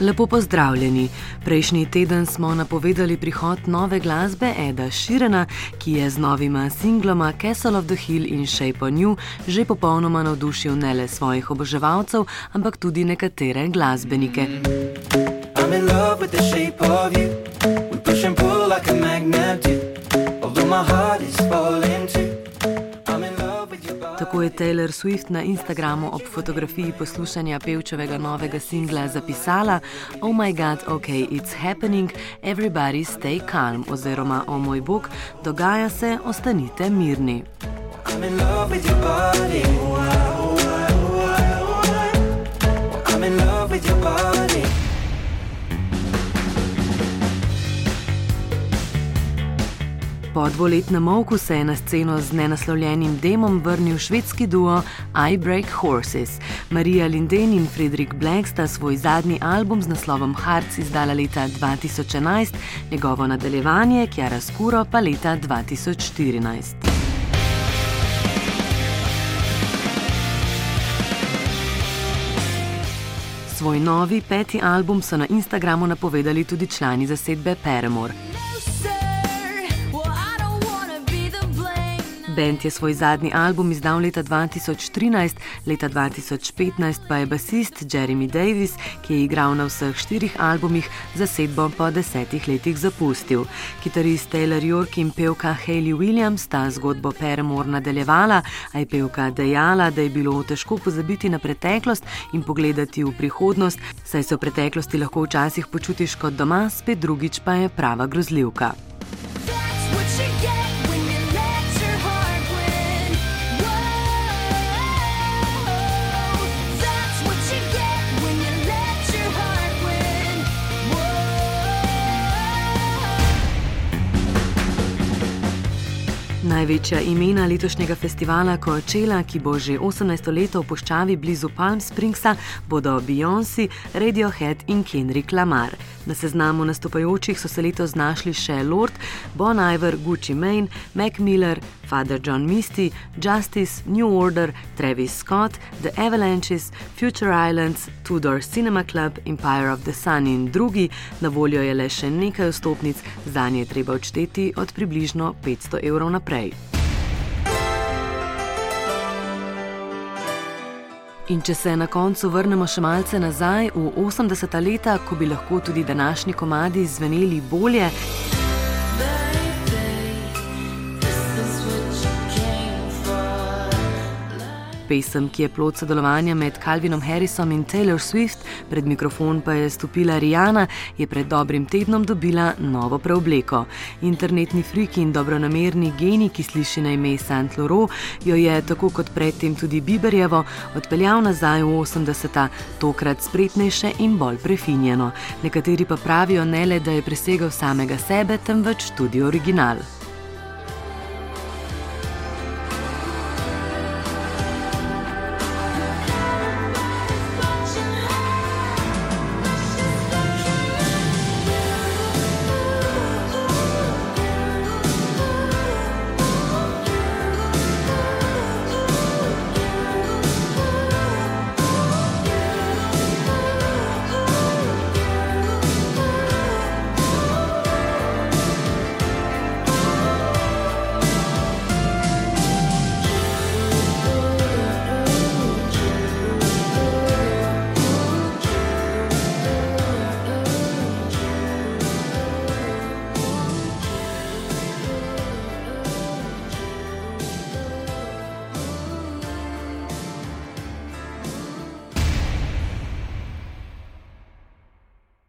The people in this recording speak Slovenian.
Lepo pozdravljeni. Prejšnji teden smo napovedali prihod nove glasbe Eda Širena, ki je z novima singloma Castle of the Hill in Shape on You že popolnoma navdušil ne le svojih oboževalcev, ampak tudi nekatere glasbenike. Although je Taylor Swift na Instagramu ob fotografiji poslušanja pevčevega novega singla zapisala: Oh my god, ok, it's happening, everybody stay calm, oziroma o oh moj bog, dogaja se, ostanite mirni. I'm in love with your body. Po dvoletnem molku se je na sceno z nenaslovljenim demom vrnil švedski duo I Break Horses. Marija Linden in Fredrik Black sta svoj zadnji album z naslovom Hearts izdala leta 2011, njegovo nadaljevanje Kjara Skuro pa leta 2014. Svoj novi peti album so na Instagramu napovedali tudi člani zasedbe Paramore. Band je svoj zadnji album izdal leta 2013, leta 2015 pa je basist Jeremy Davis, ki je igral na vseh štirih albumih, zasedbo po desetih letih zapustil. Kitarist Taylor York in pevka Hayley Williams sta zgodbo Paramore nadaljevala, a je pevka dejala, da je bilo težko pozabiti na preteklost in pogledati v prihodnost, saj se v preteklosti lahko včasih počutiš kot doma, spet drugič pa je prava grozljivka. Največja imena letošnjega festivala Coachella, ki bo že 18 let v puščavi blizu Palm Springsa, bodo Beyoncé, Radiohead in Kendrick Lamar. Na seznamu nastopajočih so se letos znašli še Lord, Bon Iver, Gucci Mane, Mac Miller, Father John Misty, Justice, New Order, Travis Scott, The Avalanches, Future Islands, Tudor Cinema Club, Empire of the Sun in drugi. Na voljo je le še nekaj vstopnic, za nje treba odšteti od približno 500 evrov naprej. In če se na koncu vrnemo še malce nazaj v 80-ta leta, ko bi lahko tudi današnji komadi zveneli bolje. Pesem, ki je plod sodelovanja med Calvinom Harrisom in Taylor Swift, pred mikrofon pa je stopila Rijana, je pred dobrim tednom dobila novo preobleko. Internetni friki in dobronamerni geni, ki sliši na ime Saint Laurent, jo je, tako kot predtem tudi Biberjevo, odpeljal nazaj v 80-ta, tokrat spretnejše in bolj prefinjeno. Nekateri pa pravijo ne le, da je presegal samega sebe, temveč tudi original.